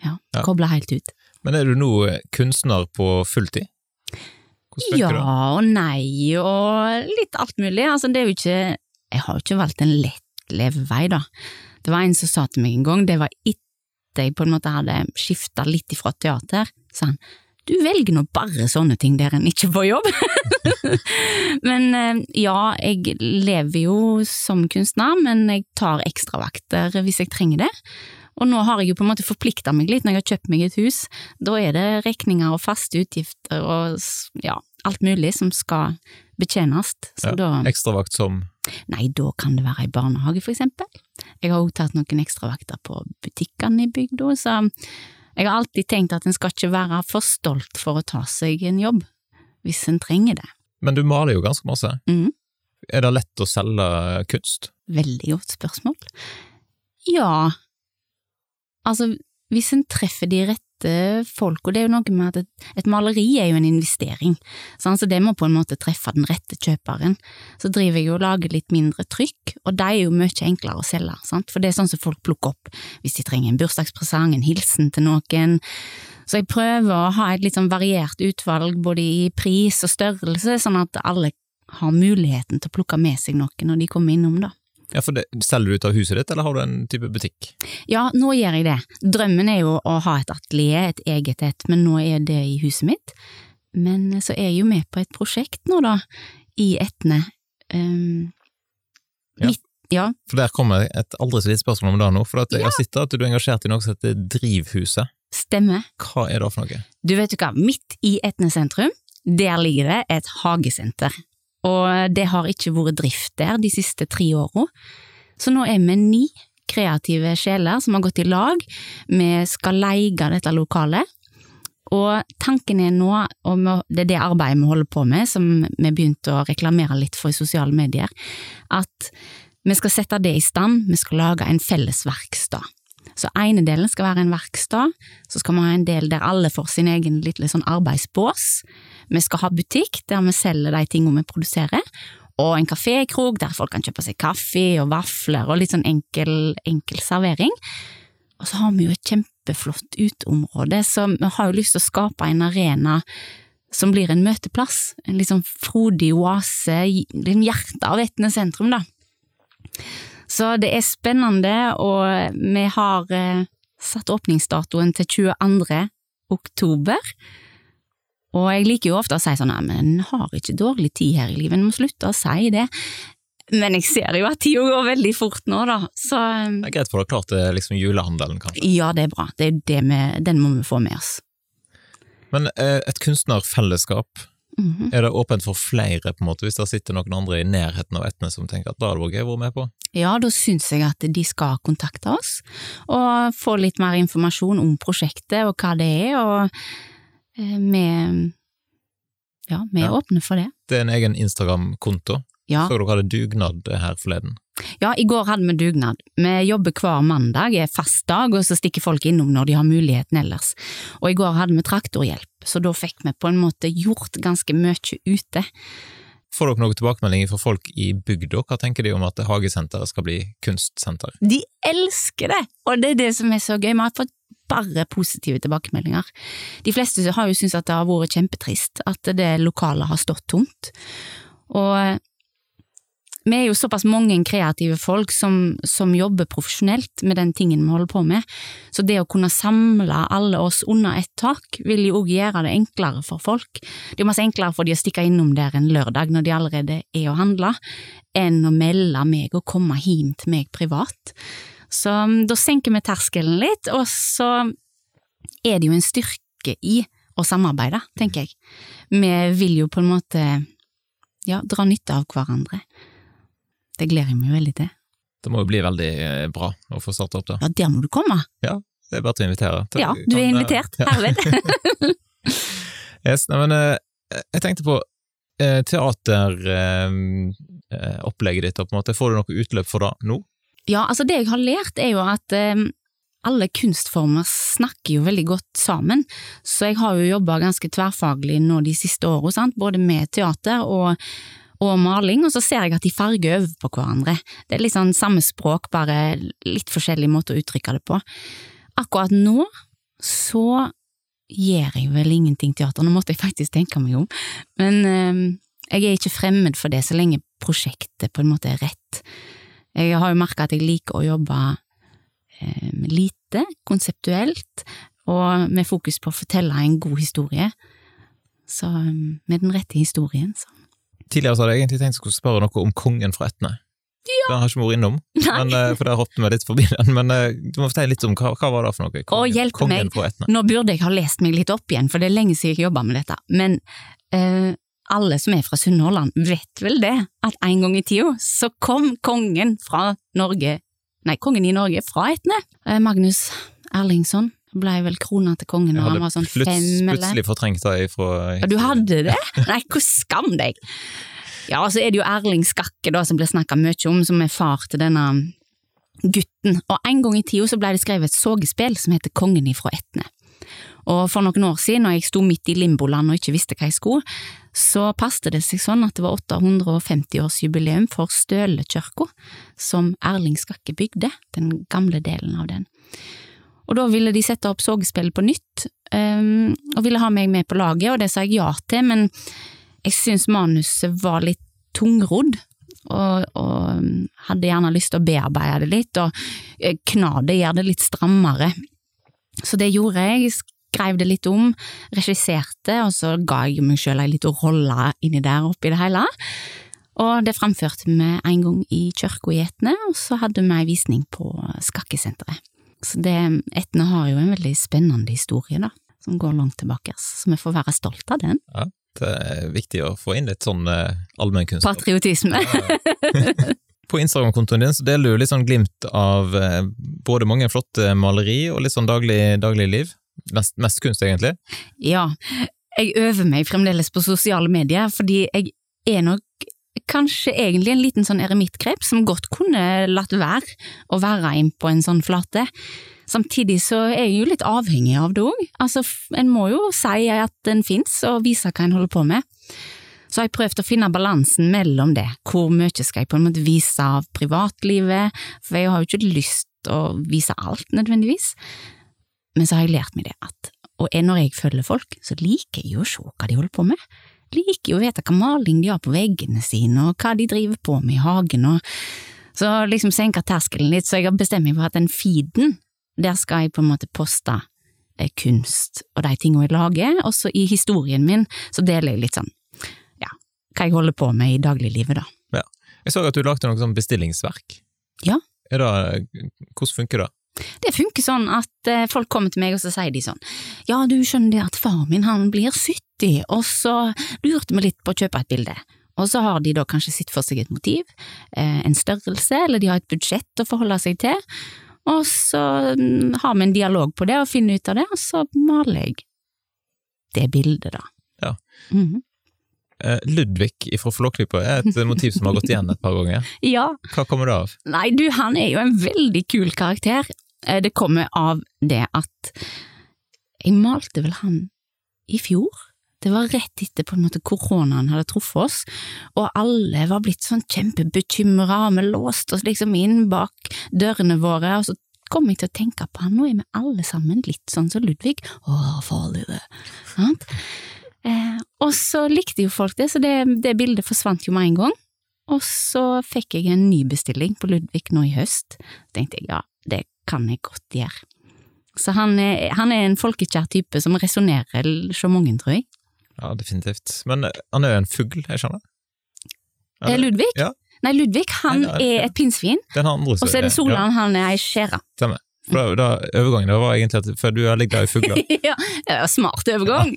ja, ja. koble helt ut. Men er du nå kunstner på fulltid? Ja og nei, og litt alt mulig. Altså, det er jo ikke Jeg har jo ikke valgt en lett levevei, da. Det var en som sa til meg en gang, det var etter jeg på en måte hadde skifta litt ifra teater, sa han du velger nå bare sånne ting der en ikke får jobb. men eh, ja, jeg lever jo som kunstner, men jeg tar ekstravakter hvis jeg trenger det. Og nå har jeg jo på en måte forplikta meg litt når jeg har kjøpt meg et hus. Da er det regninger og faste utgifter og ja, alt mulig som skal betjenes. Ja, da Ekstravakt som Nei, da kan det være i barnehage, for eksempel. Jeg har også tatt noen ekstravakter på butikkene i bygda, så jeg har alltid tenkt at en skal ikke være for stolt for å ta seg en jobb, hvis en trenger det. Men du maler jo ganske masse. Mm. Er det lett å selge kunst? Veldig godt spørsmål. Ja, altså hvis en treffer de rette folk, og det er jo noe med at et, et maleri er jo en investering, sånn, så det må på en måte treffe den rette kjøperen. Så driver jeg jo og lager litt mindre trykk, og de er jo mye enklere å selge, sant? for det er sånn som folk plukker opp hvis de trenger en bursdagspresang, en hilsen til noen. Så jeg prøver å ha et litt sånn variert utvalg både i pris og størrelse, sånn at alle har muligheten til å plukke med seg noe når de kommer innom, da. Ja, for det, Selger du ut av huset ditt, eller har du en type butikk? Ja, nå gjør jeg det. Drømmen er jo å ha et atelier, et eget et, men nå er det i huset mitt. Men så er jeg jo med på et prosjekt nå, da, i Etne. Um, ja. Mitt, ja. For der kommer et aldri så lite spørsmål om det nå, for jeg ja. sitter at du er engasjert i noe som heter Drivhuset. Stemmer. Hva er det for noe? Du vet du hva, midt i Etne sentrum, der ligger det et hagesenter og det har ikke vært drift der de siste tre åra. Så nå er vi ni kreative sjeler som har gått i lag. Vi skal leie dette lokalet. Og tanken er nå, og det er det arbeidet vi holder på med, som vi begynte å reklamere litt for i sosiale medier, at vi skal sette det i stand, vi skal lage en felles verkstad. Så ene delen skal være en verkstad, så skal vi ha en del der alle får sin egen lille sånn arbeidsbås. Vi skal ha butikk der vi selger de tingene vi produserer, og en kafékrok der folk kan kjøpe seg kaffe og vafler og litt sånn enkel, enkel servering. Og så har vi jo et kjempeflott uteområde, så vi har jo lyst til å skape en arena som blir en møteplass, en litt sånn frodig oase, hjertet av Etne sentrum, da. Så det er spennende, og vi har eh, satt åpningsdatoen til 22. oktober. Og jeg liker jo ofte å si sånn at en har ikke dårlig tid her i livet, en må slutte å si det. Men jeg ser jo at tida går veldig fort nå, da, så eh, Det er greit for deg klart det er liksom julehandelen, kanskje? Ja, det er bra. Det er det vi, den må vi få med oss. Men eh, et kunstnerfellesskap, Mm -hmm. Er det åpent for flere, på en måte, hvis det sitter noen andre i nærheten av Etne som tenker at da hadde det vært gøy å være med på? Ja, da syns jeg at de skal kontakte oss, og få litt mer informasjon om prosjektet og hva det er, og vi ja, vi er ja. åpne for det. Det er en egen Instagram-konto? Ja. Så dere hadde dugnad her forleden? Ja, i går hadde vi dugnad. Vi jobber hver mandag, er fast dag, og så stikker folk innom når de har muligheten ellers. Og i går hadde vi traktorhjelp, så da fikk vi på en måte gjort ganske mye ute. Får dere noen tilbakemeldinger fra folk i bygda? Hva tenker de om at hagesenteret skal bli kunstsenter? De elsker det, og det er det som er så gøy. Vi har fått bare positive tilbakemeldinger. De fleste har jo syntes at det har vært kjempetrist at det lokale har stått tomt. Og vi er jo såpass mange kreative folk som, som, jobber profesjonelt med den tingen vi holder på med, så det å kunne samle alle oss under ett tak vil jo òg gjøre det enklere for folk. Det er masse enklere for de å stikke innom der en lørdag når de allerede er og handler, enn å melde meg og komme hjem til meg privat. Så mm, da senker vi terskelen litt, og så er det jo en styrke i å samarbeide, tenker jeg. Vi vil jo på en måte ja, dra nytte av hverandre. Det gleder jeg meg veldig til. Det må jo bli veldig eh, bra å få starte opp, da. Ja, der må du komme! Ja, Det er bare til å invitere. Til- Ja, du er invitert. ja. Herved. Yes, nei, men eh, jeg tenkte på eh, teateropplegget ditt, på en måte, får du noe utløp for det nå? Ja, altså det jeg har lært er jo at eh, alle kunstformer snakker jo veldig godt sammen, så jeg har jo jobba ganske tverrfaglig nå de siste åra, både med teater og, og maling, og så ser jeg at de farger over på hverandre. Det er litt sånn samme språk, bare litt forskjellig måte å uttrykke det på. Akkurat nå så gjør jeg vel ingenting teater, nå måtte jeg faktisk tenke meg om, men eh, jeg er ikke fremmed for det så lenge prosjektet på en måte er rett. Jeg har jo merka at jeg liker å jobbe eh, lite, konseptuelt, og med fokus på å fortelle en god historie. Så eh, med den rette historien, så. Tidligere så hadde jeg egentlig tenkt jeg skulle spørre noe om kongen fra Etne. Ja. Den har ikke vært innom, men, eh, for der hoppet vi litt forbi den. Men eh, du må fortelle litt om hva, hva var det for noe? Kongen, kongen meg. Nå burde jeg ha lest meg litt opp igjen, for det er lenge siden jeg jobba med dette, men eh, alle som er fra Sunnhordland vet vel det, at en gang i tida så kom kongen fra Norge, nei, kongen i Norge fra Etne. Eh, Magnus Erlingsson ble vel krona til kongen da han var sånn fem, eller? plutselig fortrengt deg fra Ja, du hadde det? Nei, hvor skam deg! Ja, så er det jo Erling Skakke da, som blir snakka mye om, som er far til denne gutten. Og en gang i tida så ble det skrevet et sågespill som heter Kongen ifra Etne. Og for noen år siden, når jeg sto midt i limboland og ikke visste hva jeg skulle, så passet det seg sånn at det var 850-årsjubileum for Stølekirka, som Erling Skakke bygde, den gamle delen av den. Og da ville de sette opp sågespillet på nytt, um, og ville ha meg med på laget, og det sa jeg ja til, men jeg syns manuset var litt tungrodd, og, og hadde gjerne lyst til å bearbeide det litt, og eh, kna det, gjøre det litt strammere. Så det gjorde jeg, skrev det litt om, regisserte, og så ga jeg meg sjøl ei lita rolle inni der oppi det hele. Og det framførte vi en gang i kirka i Etne, og så hadde vi ei visning på Skakkesenteret. Så det, Etne har jo en veldig spennende historie, da, som går langt tilbake, så vi får være stolt av den. Ja, Det er viktig å få inn litt sånn uh, allmennkunnskap. Patriotisme. På Instagram-kontoen din så deler du litt sånn glimt av eh, både mange flotte maleri og litt sånn daglig, liv Mest, mest kunst, egentlig. Ja, jeg øver meg fremdeles på sosiale medier, fordi jeg er nok kanskje egentlig en liten sånn eremittgrep som godt kunne latt være å være inn på en sånn flate. Samtidig så er jeg jo litt avhengig av det òg. Altså, en må jo si at den fins, og vise hva en holder på med. Så har jeg prøvd å finne balansen mellom det. Hvor mye skal jeg på en måte vise av privatlivet, for jeg har jo ikke lyst til å vise alt nødvendigvis. Men så har jeg lært meg det at og når jeg følger folk, så liker jeg jo å se hva de holder på med. Liker jo å vite hva maling de har på veggene sine, og hva de driver på med i hagen, og så liksom senker terskelen litt, så jeg har bestemt meg for at den feeden, der skal jeg på en måte poste eh, kunst og de tingene jeg lager, og så i historien min så deler jeg litt sånn, hva jeg holder på med i dagliglivet, da. Jeg så at du lagde noe sånn bestillingsverk. Ja. Det, hvordan funker det? Det funker sånn at eh, folk kommer til meg og så sier de sånn, ja du skjønner det at far min han blir 70, og så lurte vi litt på å kjøpe et bilde. Og så har de da kanskje sett for seg et motiv, eh, en størrelse, eller de har et budsjett å forholde seg til, og så mm, har vi en dialog på det og finner ut av det, og så maler jeg det bildet, da. Ja. Mhm. Eh, Ludvig fra Flåklypa er et motiv som har gått igjen et par ganger. Ja, Hva kommer det av? Nei, du, han er jo en veldig kul karakter. Eh, Det kommer av det at jeg malte vel han i fjor. Det var rett etter på en måte koronaen hadde truffet oss, og alle var blitt sånn kjempebekymra, vi låste oss liksom inn bak dørene våre, og så kom jeg til å tenke på han, nå er vi alle sammen litt sånn som Ludvig, åh, farlig det, sant? Eh, og så likte jo folk det, så det, det bildet forsvant jo med en gang. Og så fikk jeg en ny bestilling på Ludvig nå i høst. Så tenkte jeg ja, det kan jeg godt gjøre. Så han er, han er en folkekjær type som resonnerer så mange, tror jeg. Ja, definitivt. Men eh, han er jo en fugl, jeg skjønner? Er Ludvig? Ja, Nei, Ludvig han Nei, ja, ja. er et pinnsvin, og så er det Solan, han er ei skjære. Stemmer. For da, da, Overgangen var egentlig at for du er veldig glad i fugler. ja, det smart overgang.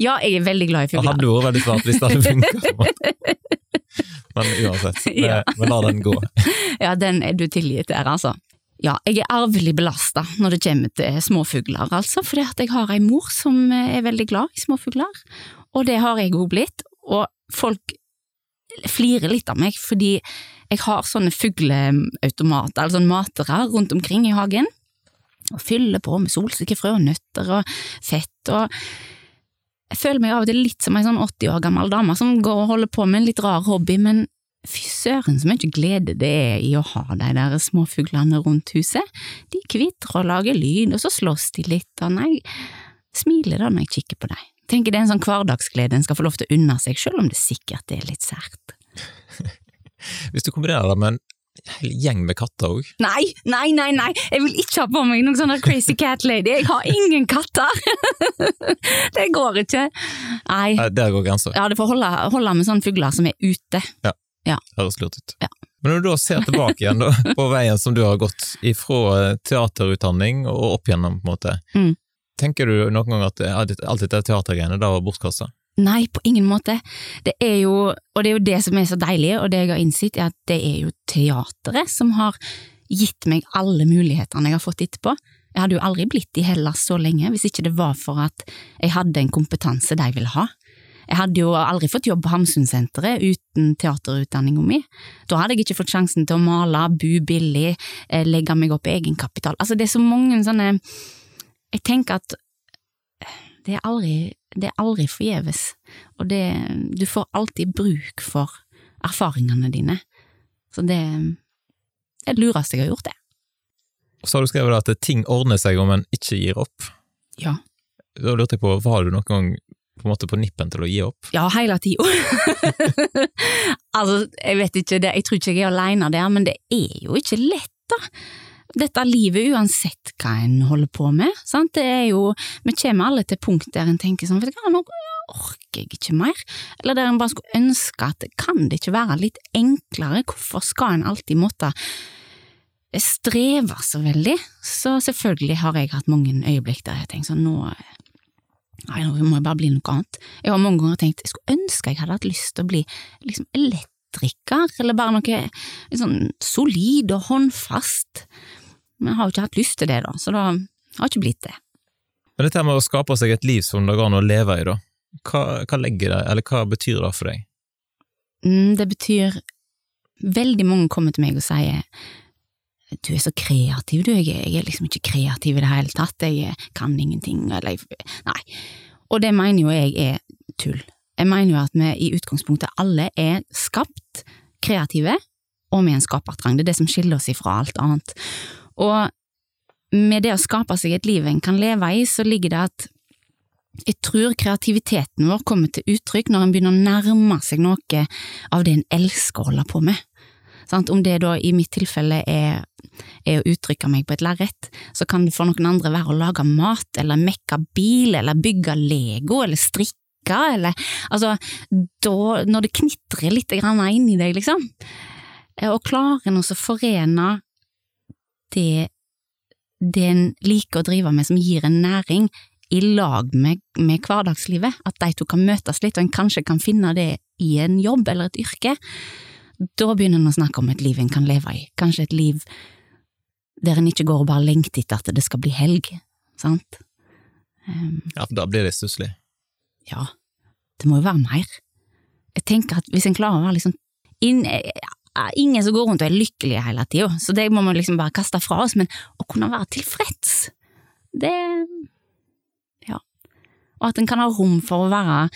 Ja, jeg er veldig glad i Det fugler. hadde vært veldig smart hvis det hadde funka. Men uansett, Ja. vi lar den gå. Ja, den er du tilgitt der, altså. Ja, jeg er arvelig belasta når det kommer til småfugler, altså, fordi at jeg har ei mor som er veldig glad i småfugler, og det har jeg òg blitt, og folk flirer litt av meg fordi jeg har sånne fugleautomater, eller sånne matere rundt omkring i hagen, og fyller på med solsikkefrø og nøtter og fett, og jeg føler meg av og til litt som ei sånn 80 år gammel dame som går og holder på med en litt rar hobby, men fy søren så mye glede det er i å ha de der småfuglene rundt huset. De kvitrer og lager lyd, og så slåss de litt, og nei, smiler da når jeg kikker på dem. Tenker det er en sånn hverdagsglede en skal få lov til å unne seg, selv om det sikkert er litt sært. Hvis du kombinerer det med en hel gjeng med katter òg, Nei, nei, nei, nei, jeg vil ikke ha på meg noen sånn crazy cat lady, jeg har ingen katter! det går ikke. Nei, der går grensa. ja, det får holde, holde med sånne fugler som er ute. Høres lurt ut. Ja. Men når du da ser tilbake igjen da, på veien som du har gått ifra teaterutdanning og opp gjennom, på en måte, Mm. tenker du noen gang at alt dette teatergreiene da var bortkasta? Nei, på ingen måte. Det er jo, og det er jo det som er så deilig, og det jeg har innsett, er at det er jo teateret som har gitt meg alle mulighetene jeg har fått etterpå. Jeg hadde jo aldri blitt i Hellas så lenge hvis ikke det var for at jeg hadde en kompetanse de ville ha. Jeg hadde jo aldri fått jobb på Hamsunsenteret uten teaterutdanninga mi. Da hadde jeg ikke fått sjansen til å male, bo billig, eh, legge meg opp egenkapital. Altså, det er så mange sånne Jeg tenker at det er aldri, det er aldri forgjeves, og det, du får alltid bruk for erfaringene dine. Så det er det lureste jeg har gjort, det. Så har du skrevet at ting ordner seg om en ikke gir opp. Ja. Da lurte jeg på, var du noen gang på en måte på nippen til å gi opp? Ja, hele tida. altså, jeg vet ikke, det, jeg tror ikke jeg er aleine der, men det er jo ikke lett, da. Dette livet, uansett hva en holder på med, sant, det er jo Vi kommer alle til punkt der en tenker sånn, vet du hva, nå orker jeg ikke mer, eller der en bare skulle ønske at kan det ikke være litt enklere, hvorfor skal en alltid måtte streve så veldig? Så selvfølgelig har jeg hatt mange øyeblikk der jeg tenker sånn, nå Nei, nå må jeg bare bli noe annet. Jeg har mange ganger tenkt jeg skulle ønske jeg hadde hatt lyst til å bli liksom elektriker, eller bare noe sånn solid og håndfast. Men jeg har jo ikke hatt lyst til det, da, så da har ikke blitt det. Men dette med å skape seg et liv som det går an å leve i, da, hva, hva legger det, eller hva betyr det for deg? Mm, det betyr Veldig mange kommer til meg og sier du er så kreativ, du, jeg jeg er liksom ikke kreativ i det hele tatt, jeg kan ingenting, eller Nei. Og det mener jo jeg er tull. Jeg mener jo at vi i utgangspunktet alle er skapt kreative, og med en skapertrang. Det er det som skiller oss ifra alt annet. Og med det å skape seg et liv en kan leve i, så ligger det at jeg tror kreativiteten vår kommer til uttrykk når en begynner å nærme seg noe av det en elsker å holde på med. Om det da i mitt tilfelle er, er å uttrykke meg på et lerret, så kan det for noen andre være å lage mat, eller mekke bil, eller bygge Lego, eller strikke, eller altså, da, når det knitrer litt grann inni deg, liksom, eh, og klarer en å forene det, det en liker å drive med som gir en næring, i lag med, med hverdagslivet, at de to kan møtes litt, og en kanskje kan finne det i en jobb eller et yrke, da begynner en å snakke om et liv en kan leve i, kanskje et liv der en ikke går og bare lengter etter at det skal bli helg, sant? Um, Ja, for da blir det stusslig. Ja, det må jo være mer. Jeg tenker at hvis en klarer å være liksom inn, eh, Ingen som går rundt og er lykkelige hele tida, så det må man liksom bare kaste fra oss, men å kunne være tilfreds, det Ja. Og at en kan ha rom for å være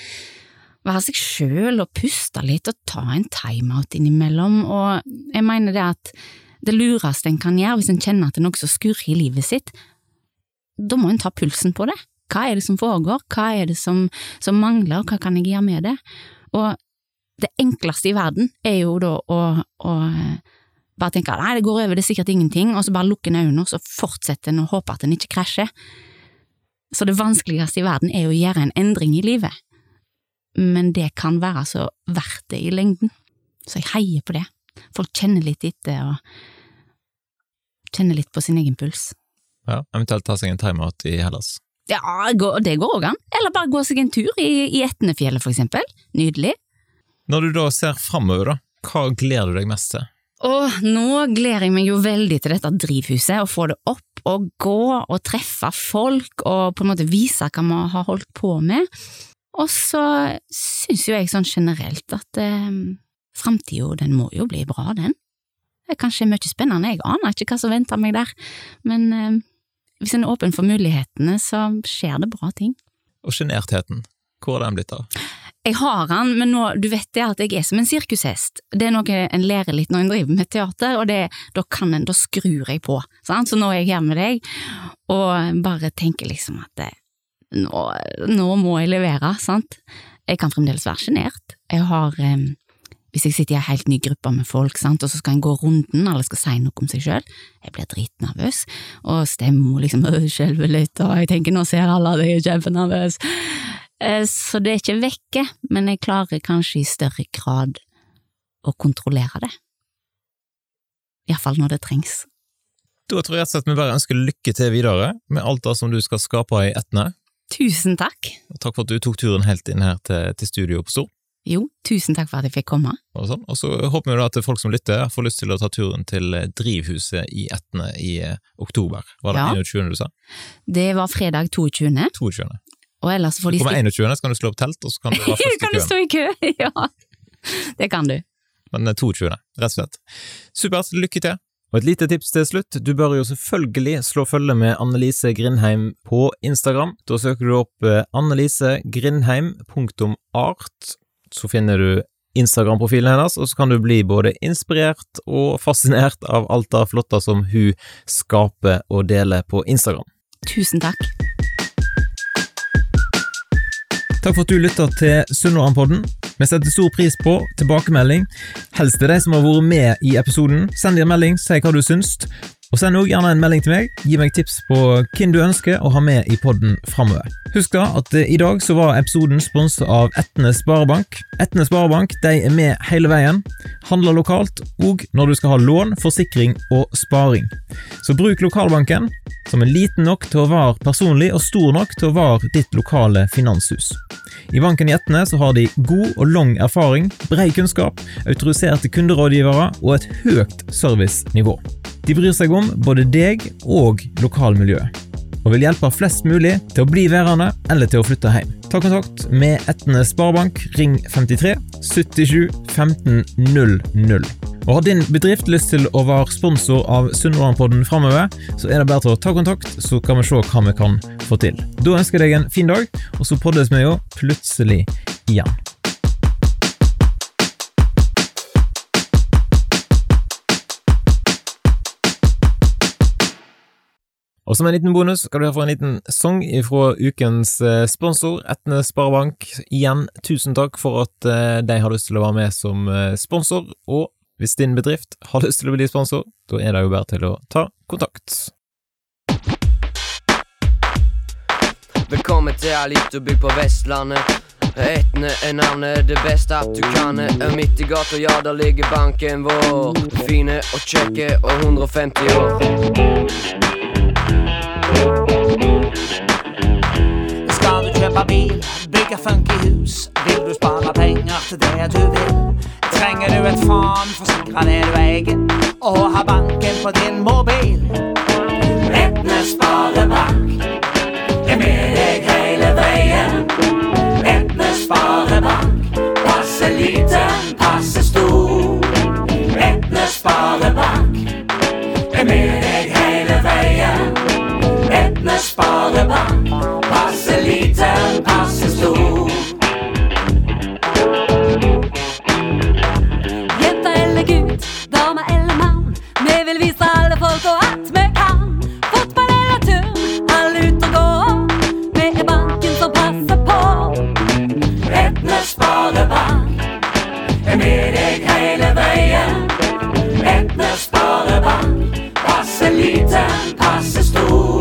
være seg sjøl og puste litt og ta en timeout innimellom, og jeg mener det at det lureste en kan gjøre hvis en kjenner at det er noe som skurrer i livet sitt, da må en ta pulsen på det. Hva er det som foregår, hva er det som, som mangler, hva kan jeg gjøre med det? Og det enkleste i verden er jo da å, å bare tenke nei, det går over, det er sikkert ingenting, og så bare lukke en øynene, og så fortsetter en å håpe at en ikke krasjer. Så det vanskeligste i verden er å gjøre en endring i livet, men det kan være så verdt det i lengden. Så jeg heier på det. Folk kjenner litt etter og kjenner litt på sin egen puls. Ja, Eventuelt ta seg en timeout i Hellas. Ja, det går òg an. Eller bare gå seg en tur i, i Etnefjellet, for eksempel. Nydelig. Når du da ser framover, da, hva gleder du deg mest til? Og nå gleder jeg meg jo veldig til dette drivhuset, å få det opp og gå og treffe folk og på en måte vise hva vi har holdt på med. Og så syns jo jeg sånn generelt at eh, framtida, den må jo bli bra, den. Det er kanskje mye spennende, jeg aner ikke hva som venter meg der, men eh, hvis en er åpen for mulighetene, så skjer det bra ting. Og sjenertheten, hvor har den blitt av? Jeg har den, men nå, du vet det at jeg er som en sirkushest. Det er noe en lærer litt når en driver med teater, og det, da kan en, da skrur jeg på. Sant? Så nå er jeg her med deg, og bare tenker liksom at det, nå, nå må jeg levere, sant. Jeg kan fremdeles være sjenert. Jeg har eh, Hvis jeg sitter i en helt ny gruppe med folk, sant, og så skal en gå runden, alle skal si noe om seg sjøl, jeg blir dritnervøs, og stemmer liksom skjelver litt, og jeg tenker nå ser alle at jeg er kjempenervøs. Eh, Så det er ikke vekke, men jeg klarer kanskje i større grad å kontrollere det. Iallfall når det trengs. Da tror jeg at vi bare ønsker lykke til videre med alt det som du skal skape i Etne. Tusen takk! Og takk for at du tok turen helt inn her til, til studio på Stord. Jo, tusen takk for at jeg fikk komme. Og, sånn. og så håper vi da at folk som lytter, får lyst til å ta turen til eh, Drivhuset i Etne i eh, oktober. Var det Ja. 21. du sa? Det var fredag 22., 22. og ellers får de kommer 21., så kan du slå opp telt, og så kan du være først i Kan du stå i kø? Ja, det kan du. Men eh, 22., rett og slett. Supert, lykke til! Og et lite tips til slutt, du bør jo selvfølgelig slå følge med Annelise Grindheim på Instagram. Da søker du opp eh, annelisegrindheim.art, så finner du Instagram-profilen hennes, og så kan du bli både inspirert og fascinert av alt det flotte som hun skaper og deler på Instagram. Tusen takk. Takk for at du lytter til Sunnmørenpodden. Vi setter stor pris på tilbakemelding. Helst til de som har vært med i episoden. Send dem en melding, si hva du syns. Og send også gjerne en melding til meg. Gi meg tips på hvem du ønsker å ha med i podden framover. Husk da at eh, i dag så var episoden sponset av Etne Sparebank. Etne Sparebank de er med hele veien. Handler lokalt og når du skal ha lån, forsikring og sparing. Så bruk lokalbanken, som er liten nok til å være personlig og stor nok til å være ditt lokale finanshus. I banken i så har de god og lang erfaring, bred kunnskap, autoriserte kunderådgivere og et høyt servicenivå. De bryr seg om både deg og lokalmiljøet, og vil hjelpe flest mulig til å bli værende eller til å flytte hjem. Ta kontakt med Etne Sparebank, ring 53 77 15 00. Og Har din bedrift lyst til å være sponsor av Sunnmørenpodden framover, så er det bare til å ta kontakt, så kan vi se hva vi kan få til. Da ønsker jeg deg en fin dag, og så poddes vi jo plutselig igjen. Og som en liten bonus skal du få en liten sang fra ukens eh, sponsor, Etne Sparebank. Igjen, tusen takk for at eh, de har lyst til å være med som eh, sponsor, og hvis din bedrift har lyst til å bli sponsor, da er det jo bare til å ta kontakt. Velkommen til Alito bygg på Vestlandet. Etne er navnet, det beste at du kan. Er midt i gata, ja, der ligger banken vår. Fine og kjekke og 150 år. Skal du kjøpe bil, bygge funky hus. Vil du spare penger til det du vil? Trenger du et faen, forsikre det du eier. Og ha banken på din mobil. Etne Sparebank Er med deg hele veien. Etne Sparebank Passe liten, passe stor. Etne Sparebank Sparebank Passe liten, passe stor Jente eller gutt, dame eller mann. Vi vil vise alle folk og at vi kan. Fotball eller tur, alle ut og gå. Vi er banken som passer på. Etne Sparebank Er med deg hele veien Etne Sparebank Passe liten, passe stor